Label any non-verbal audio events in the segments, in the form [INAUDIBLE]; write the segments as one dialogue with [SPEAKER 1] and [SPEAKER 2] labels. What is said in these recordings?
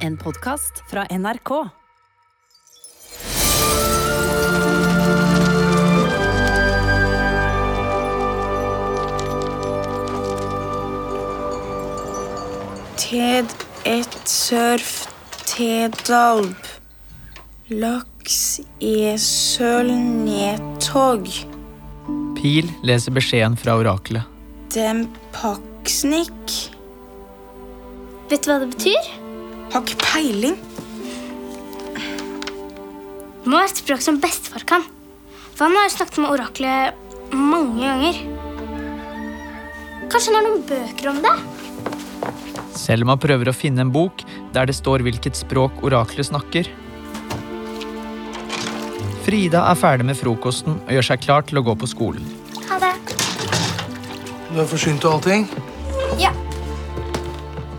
[SPEAKER 1] En podkast fra NRK.
[SPEAKER 2] Ted et surf tedalb. Laks esøl nedtog.
[SPEAKER 3] Pil leser beskjeden fra oraklet.
[SPEAKER 2] Dem paksnik.
[SPEAKER 4] Vet du hva det betyr?
[SPEAKER 2] Har ikke peiling.
[SPEAKER 4] Det må være et språk som bestefar kan. For han har jo snakket med oraklet mange ganger. Kanskje han har noen bøker om det?
[SPEAKER 3] Selma prøver å finne en bok der det står hvilket språk oraklet snakker. Frida er ferdig med frokosten og gjør seg klar til å gå på skolen.
[SPEAKER 4] Ha det.
[SPEAKER 5] Du er forsynt av allting?
[SPEAKER 4] Ja.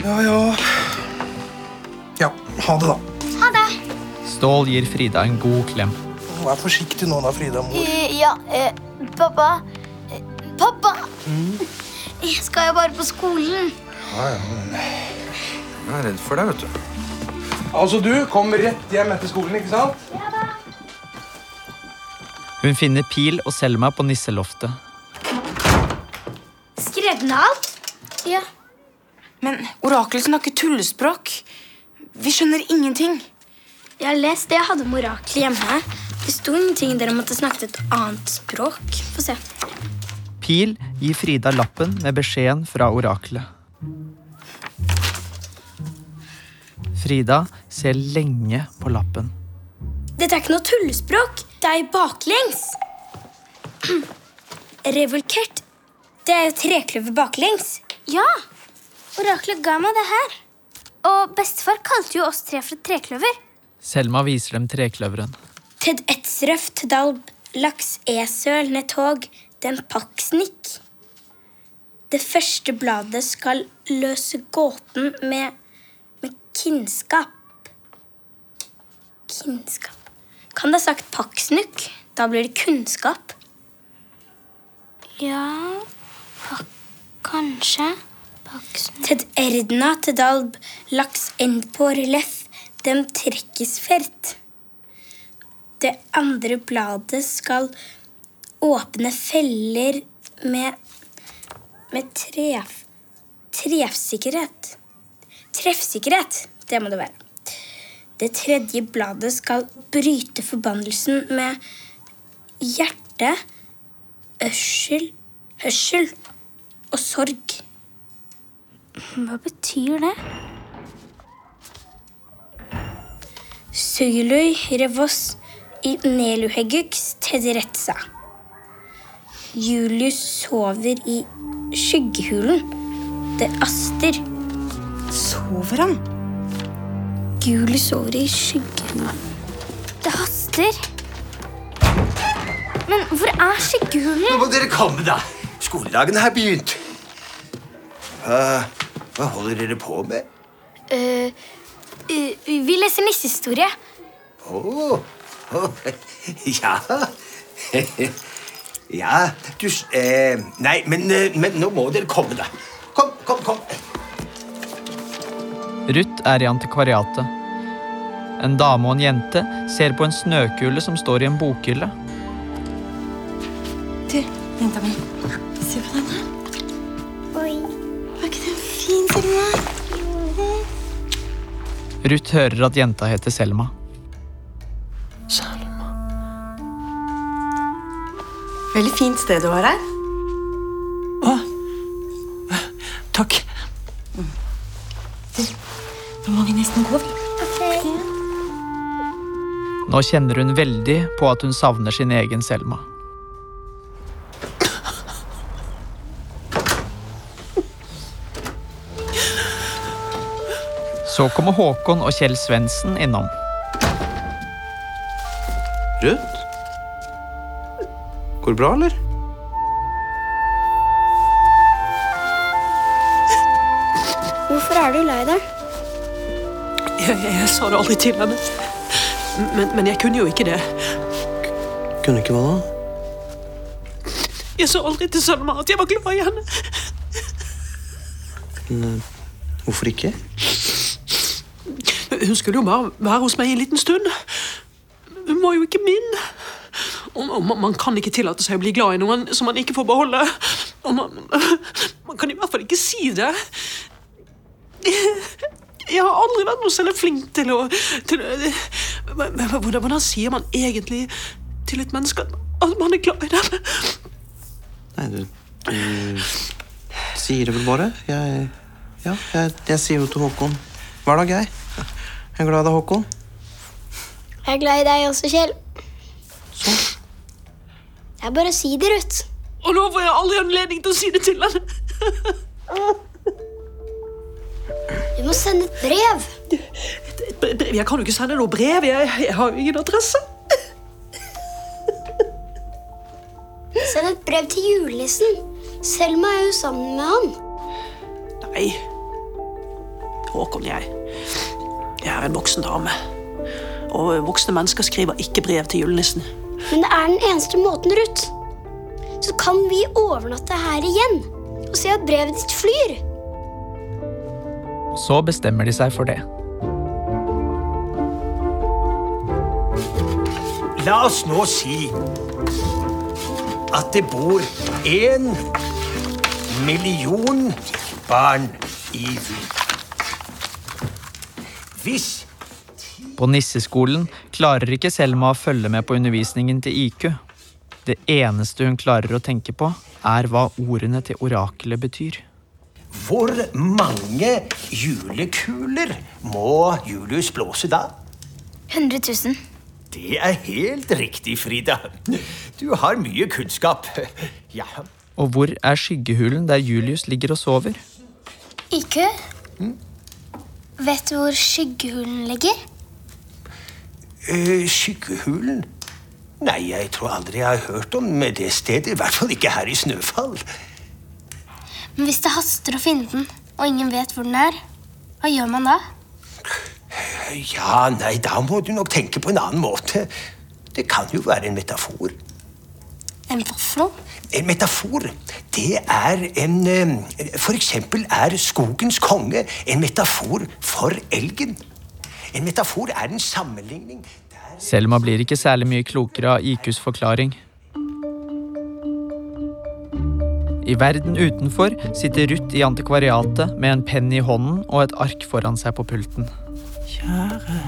[SPEAKER 5] Ja, ja. Ha det, da.
[SPEAKER 4] Ha det.
[SPEAKER 3] Stål gir Frida en god klem.
[SPEAKER 5] Vær forsiktig nå, da, Frida mor.
[SPEAKER 4] Ja, eh, pappa. Eh, Pappa! Jeg skal jo bare på skolen.
[SPEAKER 5] Ja, ja, men...
[SPEAKER 6] Jeg er redd for deg, vet du.
[SPEAKER 5] Altså, du kom rett hjem etter skolen, ikke sant? Ja da.
[SPEAKER 3] Hun finner Pil og Selma på nisseloftet.
[SPEAKER 4] Skrev den alt? Ja.
[SPEAKER 2] Men oraklet snakker tullespråk. Vi skjønner ingenting.
[SPEAKER 4] Jeg har lest det jeg hadde med oraklet hjemme. Det sto ingenting der måtte snakke det et annet språk. Få se.
[SPEAKER 3] Pil gir Frida lappen med beskjeden fra oraklet. Frida ser lenge på lappen.
[SPEAKER 4] Dette er ikke noe tullespråk. Det er baklengs. [CLEARS THROAT] Revolkert. Det er jo trekløver baklengs. Ja. Oraklet ga meg det her. Og bestefar kalte jo oss tre for et trekløver.
[SPEAKER 3] Selma viser dem trekløveren.
[SPEAKER 4] Ted etsrøf, tedalb, laks, esøl, netog, den paksnik. Det første bladet skal løse gåten med, med kinnskap. Kinnskap. Kan det ha sagt paksnuk? Da blir det kunnskap. Ja Kanskje. Ted erdna, dalb, laks endpår, på relieff, dem trekkes fert. Det andre bladet skal åpne feller med med tref, treffsikkerhet. Treffsikkerhet, det må det være. Det tredje bladet skal bryte forbannelsen med hjerte, ørsel, hørsel og sorg. Hva betyr det? Sylui revos i neluhegux tederetsa. Julius sover i skyggehulen. Det aster.
[SPEAKER 2] Sover han?
[SPEAKER 4] Julius sover i skyggehulen. Det haster. Men hvor er skyggehulen?
[SPEAKER 6] Nå må dere komme, da. Skoledagen har begynt. Hva, hva holder dere på med?
[SPEAKER 4] Uh, uh, vi leser nissehistorie.
[SPEAKER 6] Å, å, [LAUGHS] ja. [LAUGHS] ja, du eh, Nei, men, eh, men nå må dere komme, da. Kom, kom, kom.
[SPEAKER 3] Ruth er i antikvariatet. En dame og en jente ser på en snøkule som står i en bokhylle.
[SPEAKER 2] Du, jenta mi.
[SPEAKER 3] Ruth hører at jenta heter Selma.
[SPEAKER 2] Selma. Veldig fint sted du har her.
[SPEAKER 7] Takk.
[SPEAKER 2] Nå må vi nesten gå. Okay.
[SPEAKER 3] Nå kjenner hun veldig på at hun savner sin egen Selma. Så kommer Håkon og Kjell Svendsen innom.
[SPEAKER 6] Ruth? Går det bra, eller?
[SPEAKER 4] Hvorfor er du lei deg?
[SPEAKER 7] Jeg, jeg, jeg sa det aldri til henne. Men, men jeg kunne jo ikke det.
[SPEAKER 6] Kunne ikke hva da?
[SPEAKER 7] Jeg sa aldri til Selma at jeg var glad i henne.
[SPEAKER 6] Hvorfor ikke?
[SPEAKER 7] Hun skulle jo bare være hos meg en liten stund. Hun var jo ikke min. Og man, kan ikke tillate seg å bli glad i noen som man ikke får beholde. Og man, man kan i hvert fall ikke si det. Jeg har aldri vært noe særlig flink til å, til hvordan, hvordan sier man egentlig til et menneske at man er glad i dem?
[SPEAKER 8] Nei, du, du sier det vel bare. Jeg, ja, jeg, jeg sier jo til Håkon hver dag, jeg. Jeg er glad i deg, Håkon.
[SPEAKER 4] Jeg er glad i deg også, Kjell.
[SPEAKER 8] Sånn.
[SPEAKER 4] Det er bare å si det, Ruth.
[SPEAKER 7] Og nå får jeg aldri anledning til å si det til henne.
[SPEAKER 4] Du må sende et brev.
[SPEAKER 7] Et bre- brev? Jeg kan jo ikke sende noe brev. Jeg, jeg har jo ingen adresse.
[SPEAKER 4] Send et brev til julenissen. Selma er jo sammen med han.
[SPEAKER 7] Nei. Håkon, jeg. Jeg er en voksen dame. Og voksne mennesker skriver ikke brev til julenissen.
[SPEAKER 4] Men det er den eneste måten, Ruth. Så kan vi overnatte her igjen og se at brevet ditt flyr.
[SPEAKER 3] Så bestemmer de seg for det.
[SPEAKER 6] La oss nå si at det bor en million barn i byen. Hvis
[SPEAKER 3] På nisseskolen klarer ikke Selma å følge med på undervisningen til IQ. Det eneste hun klarer å tenke på, er hva ordene til oraklet betyr.
[SPEAKER 6] Hvor mange julekuler må Julius blåse da?
[SPEAKER 4] 100 000.
[SPEAKER 6] Det er helt riktig, Frida. Du har mye kunnskap. Ja.
[SPEAKER 3] Og hvor er skyggehulen der Julius ligger og sover?
[SPEAKER 4] Ikke? Vet du hvor skyggehulen ligger?
[SPEAKER 6] Eh, skyggehulen? Nei, jeg tror aldri jeg har hørt om det stedet. I hvert fall ikke her i Snøfall.
[SPEAKER 4] Men hvis det haster å finne den, og ingen vet hvor den er, hva gjør man da?
[SPEAKER 6] Ja, nei, da må du nok tenke på en annen måte. Det kan jo være en metafor.
[SPEAKER 4] En noe?
[SPEAKER 6] En metafor, det er en eh, For eksempel er skogens konge en metafor for elgen. En metafor er en sammenligning der
[SPEAKER 3] Selma blir ikke særlig mye klokere av IQs forklaring. I verden utenfor sitter Ruth i antikvariatet med en penn i hånden og et ark foran seg på pulten.
[SPEAKER 7] Kjære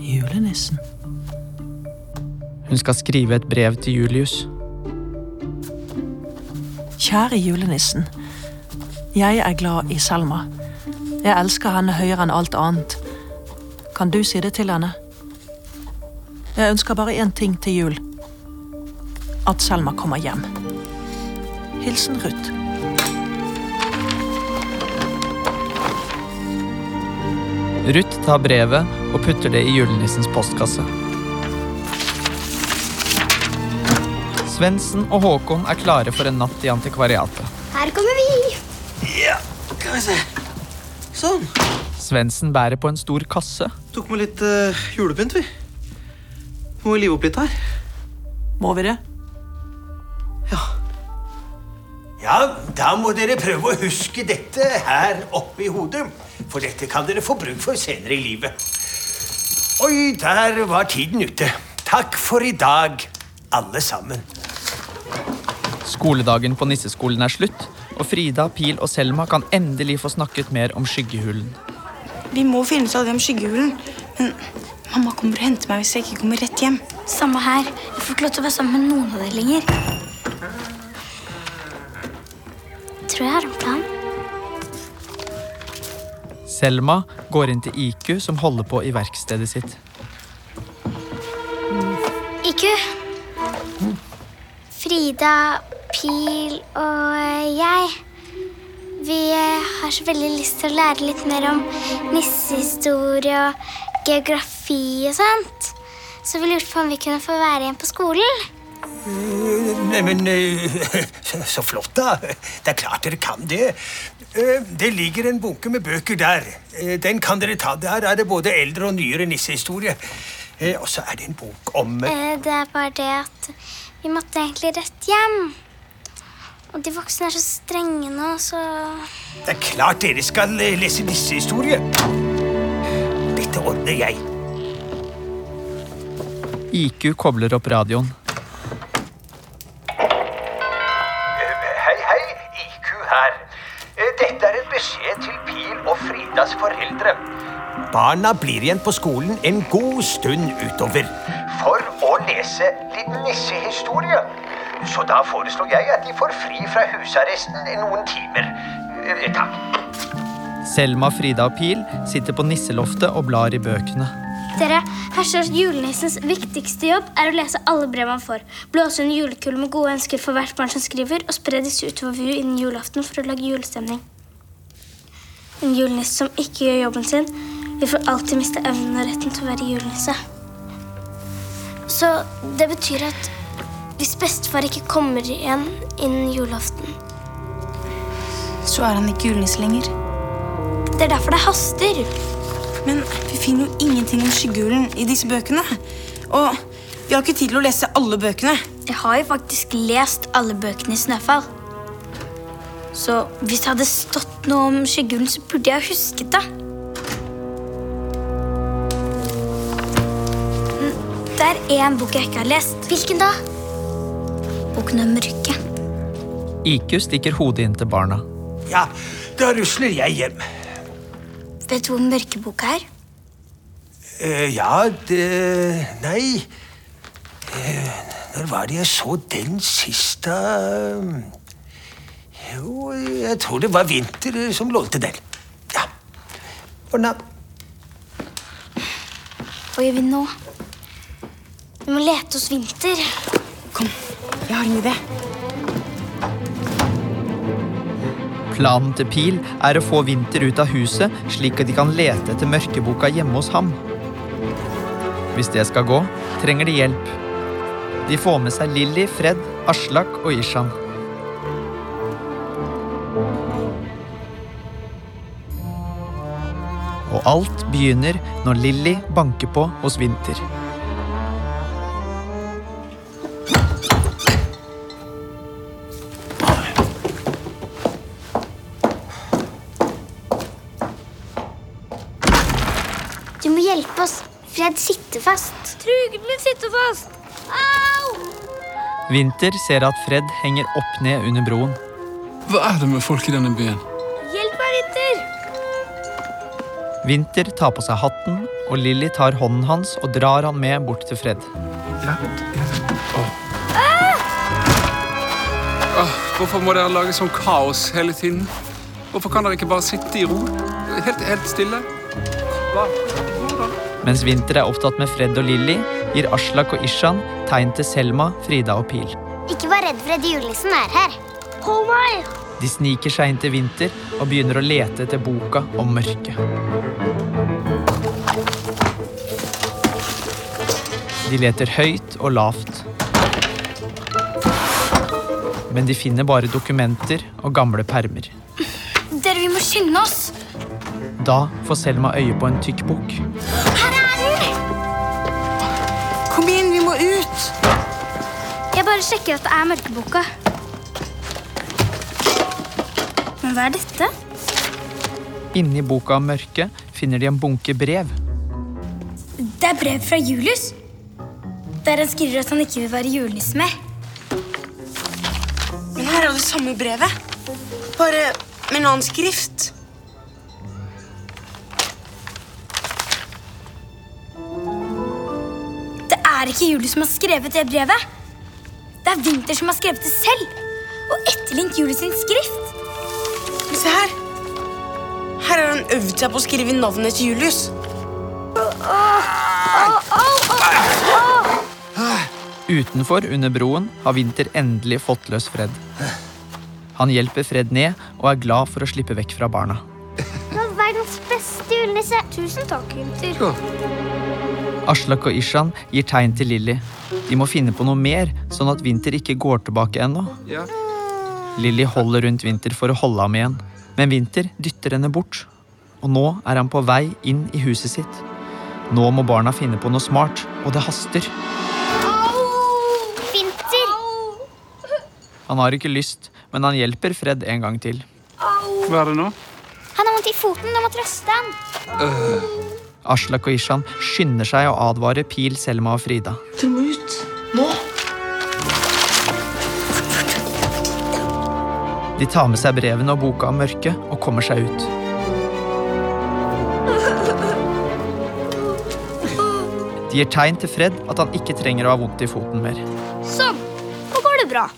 [SPEAKER 7] julenissen.
[SPEAKER 3] Hun skal skrive et brev til Julius.
[SPEAKER 7] Kjære julenissen. Jeg er glad i Selma. Jeg elsker henne høyere enn alt annet. Kan du si det til henne? Jeg ønsker bare én ting til jul. At Selma kommer hjem. Hilsen Ruth.
[SPEAKER 3] Ruth tar brevet og putter det i julenissens postkasse. Svendsen og Håkon er klare for en natt i antikvariatet.
[SPEAKER 4] Her kommer vi.
[SPEAKER 8] Ja, skal vi se. Sånn.
[SPEAKER 3] Svendsen bærer på en stor kasse.
[SPEAKER 8] Tok med litt uh, julepynt, vi. Må vi live opp litt her.
[SPEAKER 7] Må vi det?
[SPEAKER 8] Ja.
[SPEAKER 6] Ja, da må dere prøve å huske dette her oppe i hodet. For dette kan dere få bruk for senere i livet. Oi, der var tiden ute. Takk for i dag, alle sammen.
[SPEAKER 3] Skoledagen på nisseskolen er slutt, og Frida, Pil og Selma kan endelig få snakket mer om skyggehulen.
[SPEAKER 2] Vi må finne ut av det om skyggehulen. Men mamma kommer og henter meg hvis jeg ikke kommer rett hjem.
[SPEAKER 4] Samme her. Jeg får ikke lov til å være sammen med noen av dere lenger. Tror jeg har en plan.
[SPEAKER 3] Selma går inn til IQ, som holder på i verkstedet sitt.
[SPEAKER 4] Frida, Pil og jeg. Vi eh, har så veldig lyst til å lære litt mer om nissehistorie og geografi og sånt. Så vi lurte på om vi kunne få være igjen på skolen.
[SPEAKER 6] Neimen, [LAUGHS] så flott, da. Det er klart dere kan det. Eh, Det ligger en bunke med bøker der. Eh, Den kan dere ta. Der er det både eldre og nyere nissehistorie. Eh, Og så er det en bok om
[SPEAKER 4] Eh, Det er bare det at vi måtte egentlig rett hjem. Og de voksne er så strenge nå, så
[SPEAKER 6] Det er klart dere skal lese lese nissehistorie. Dette ordner jeg.
[SPEAKER 3] IQ kobler opp radioen.
[SPEAKER 6] Hei, hei. IQ her. Eh, Dette er en beskjed til Pil og Fridas foreldre. Barna blir igjen på skolen en god stund utover. Å lese litt nissehistorie. Så da foreslår jeg at de får fri fra husarresten i noen timer. Eh, Takk.
[SPEAKER 3] Selma, Frida og Pil sitter på nisseloftet og blar i bøkene.
[SPEAKER 4] Dere, her står julenissens viktigste jobb er å lese alle brev han får. Blåse en julekule med gode ønsker for hvert barn som skriver, og spre disse utover vu innen julaften for å lage julestemning. En julenisse som ikke gjør jobben sin, vil for alltid miste evnen og retten til å være julenisse. Så det betyr at hvis bestefar ikke kommer igjen innen julaften
[SPEAKER 2] Så er han ikke julenisse lenger.
[SPEAKER 4] Det er derfor det haster.
[SPEAKER 2] Men vi finner jo ingenting om skyggehulen i disse bøkene. Og vi har ikke tid til å lese alle bøkene.
[SPEAKER 4] Jeg har jo faktisk lest alle bøkene i Snøfall. Så hvis det hadde stått noe om skyggehulen, så burde jeg husket det. Det er én bok jeg ikke har lest. Hvilken da? Boken om mørket.
[SPEAKER 3] IQ stikker hodet inn til barna.
[SPEAKER 6] Ja, da rusler jeg hjem.
[SPEAKER 4] Vet du hvor mørkeboka er?
[SPEAKER 6] Uh, ja, det Nei. Uh, når var det jeg så den sist, da? Jo, jeg tror det var Vinter som lånte den. Ja. Ordna.
[SPEAKER 4] Hva gjør vi nå? Vi må lete hos Vinter.
[SPEAKER 2] Kom, jeg har en idé.
[SPEAKER 3] Planen til Pil er å få Vinter ut av huset, slik at de kan lete etter mørkeboka hjemme hos ham. Hvis det skal gå, trenger de hjelp. De får med seg Lilly, Fred, Aslak og Ishan. Og alt begynner når Lilly banker på hos Vinter.
[SPEAKER 4] Du må hjelpe oss. Fred sitter fast. Trugen min sitter fast. Au!
[SPEAKER 3] Vinter ser at Fred henger opp ned under broen.
[SPEAKER 9] Hva er det med folk i denne byen?
[SPEAKER 4] Hjelp meg, Vinter.
[SPEAKER 3] Vinter tar på seg hatten, og Lilly tar hånden hans og drar han med bort til Fred.
[SPEAKER 9] Åh, hvorfor må dere lage sånn kaos hele tiden? Hvorfor kan dere ikke bare sitte i ro? Helt, helt stille? Hva?
[SPEAKER 3] Mens Vinter er opptatt med Fred og Lilly, gir Aslak og Ishan tegn til Selma, Frida og Pil.
[SPEAKER 4] Ikke vær redd for at julenissen er her. Hold meg!
[SPEAKER 3] De sniker seg inn til Vinter og begynner å lete etter boka om mørket. De leter høyt og lavt. Men de finner bare dokumenter og gamle permer.
[SPEAKER 4] Dere, vi må skynde oss.
[SPEAKER 3] Da får Selma øye på en tykk bok.
[SPEAKER 4] Jeg bare sjekker at det er mørkeboka. Men hva er dette?
[SPEAKER 3] Inni boka om mørket finner de en bunke brev.
[SPEAKER 4] Det er brev fra Julius. Der han skriver at han ikke vil være julenisse mer.
[SPEAKER 2] Men her er det samme brevet. Bare med en annen skrift.
[SPEAKER 4] Det er ikke Julius som har skrevet det brevet. Det er Vinter som har skrevet det selv. Og etterlignet Julius sin skrift.
[SPEAKER 2] Men se her. Her har han øvd seg på å skrive navnet til Julius.
[SPEAKER 3] Utenfor, under broen, har Vinter endelig fått løs Fred. Han hjelper Fred ned og er glad for å slippe vekk fra barna.
[SPEAKER 4] Du er verdens beste julenisse. Tusen takk, Vinter.
[SPEAKER 3] Aslak og Ishan gir tegn til Lilly. De må finne på noe mer, sånn at Vinter ikke går tilbake ennå.
[SPEAKER 9] Ja.
[SPEAKER 3] Lilly holder rundt Vinter for å holde ham igjen, men Vinter dytter henne bort. Og nå er han på vei inn i huset sitt. Nå må barna finne på noe smart, og det haster.
[SPEAKER 4] Vinter!
[SPEAKER 3] Han har ikke lyst, men han hjelper Fred en gang til.
[SPEAKER 9] Hva er det nå?
[SPEAKER 4] Han har vondt i foten. Du må trøste han.
[SPEAKER 3] Aslak og Ishan skynder seg å advare Pil, Selma og Frida.
[SPEAKER 2] Dere må ut. Nå.
[SPEAKER 3] De tar med seg brevene og boka om mørket og kommer seg ut. De gir tegn til Fred at han ikke trenger å ha vondt i foten mer.
[SPEAKER 4] Sånn. Nå går det bra.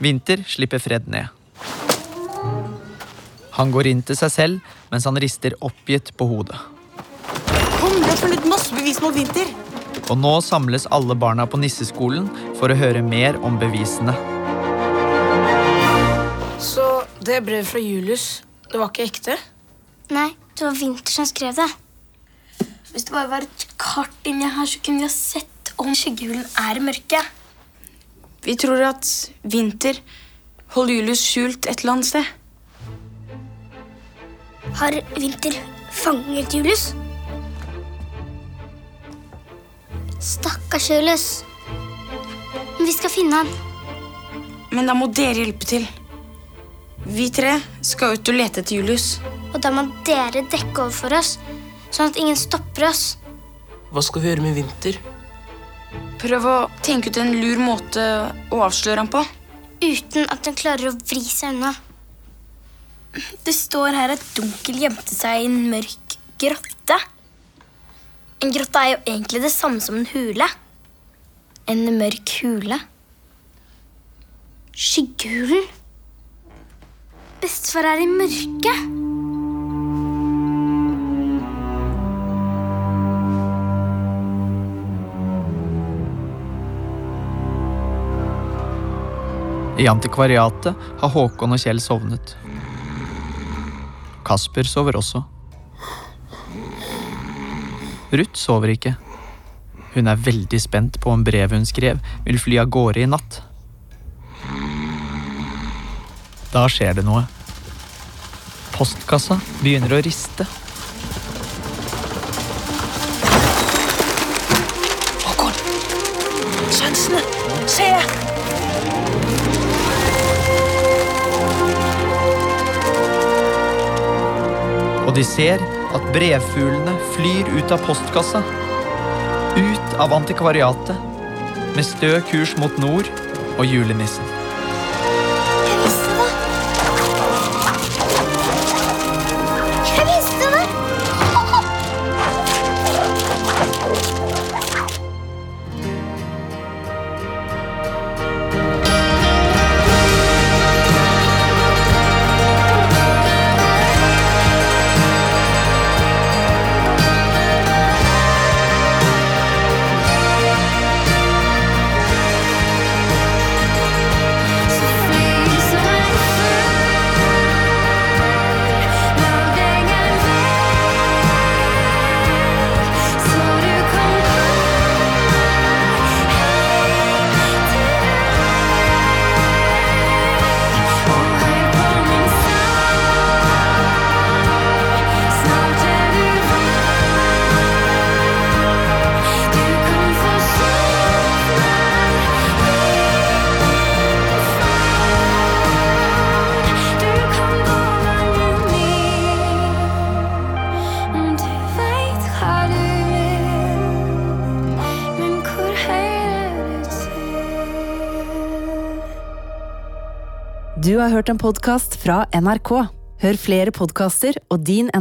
[SPEAKER 3] Vinter slipper Fred ned. Han går inn til seg selv mens han rister oppgitt på hodet.
[SPEAKER 2] Har funnet masse bevis mot Vinter.
[SPEAKER 3] Og nå samles alle barna på nisseskolen for å høre mer om bevisene.
[SPEAKER 2] Så det brevet fra Julius, det var ikke ekte?
[SPEAKER 4] Nei, det var Vinter som skrev det. Hvis det bare var et kart inni her, så kunne vi ha sett om skyggehulen er i mørket.
[SPEAKER 2] Vi tror at Vinter holder Julius skjult et eller annet sted.
[SPEAKER 4] Har Vinter fanget Julius? Stakkars Julius. Men vi skal finne han.
[SPEAKER 2] Men da må dere hjelpe til. Vi tre skal ut og lete etter Julius.
[SPEAKER 4] Og da må dere dekke over for oss, sånn at ingen stopper oss.
[SPEAKER 10] Hva skal vi gjøre med Vinter?
[SPEAKER 2] Prøv å tenke ut en lur måte å avsløre ham på.
[SPEAKER 4] Uten at han klarer å vri seg unna. Det står her at Dunkel gjemte seg i en mørk grotte. En grotte er jo egentlig det samme som en hule. En mørk hule. Skyggehulen. Bestefar er i mørket.
[SPEAKER 3] I antikvariatet har Håkon og Kjell sovnet. Kasper sover også. Ruth sover ikke. Hun er veldig spent på om brevet hun skrev, vil fly av gårde i natt. Da skjer det noe. Postkassa begynner å riste.
[SPEAKER 7] Håkon! Svensene! Se!
[SPEAKER 3] Og de ser at brevfuglene flyr ut av postkassa. Ut av antikvariatet. Med stø kurs mot nord og julenissen.
[SPEAKER 1] Har hørt en podkast fra NRK. Hør flere podkaster og din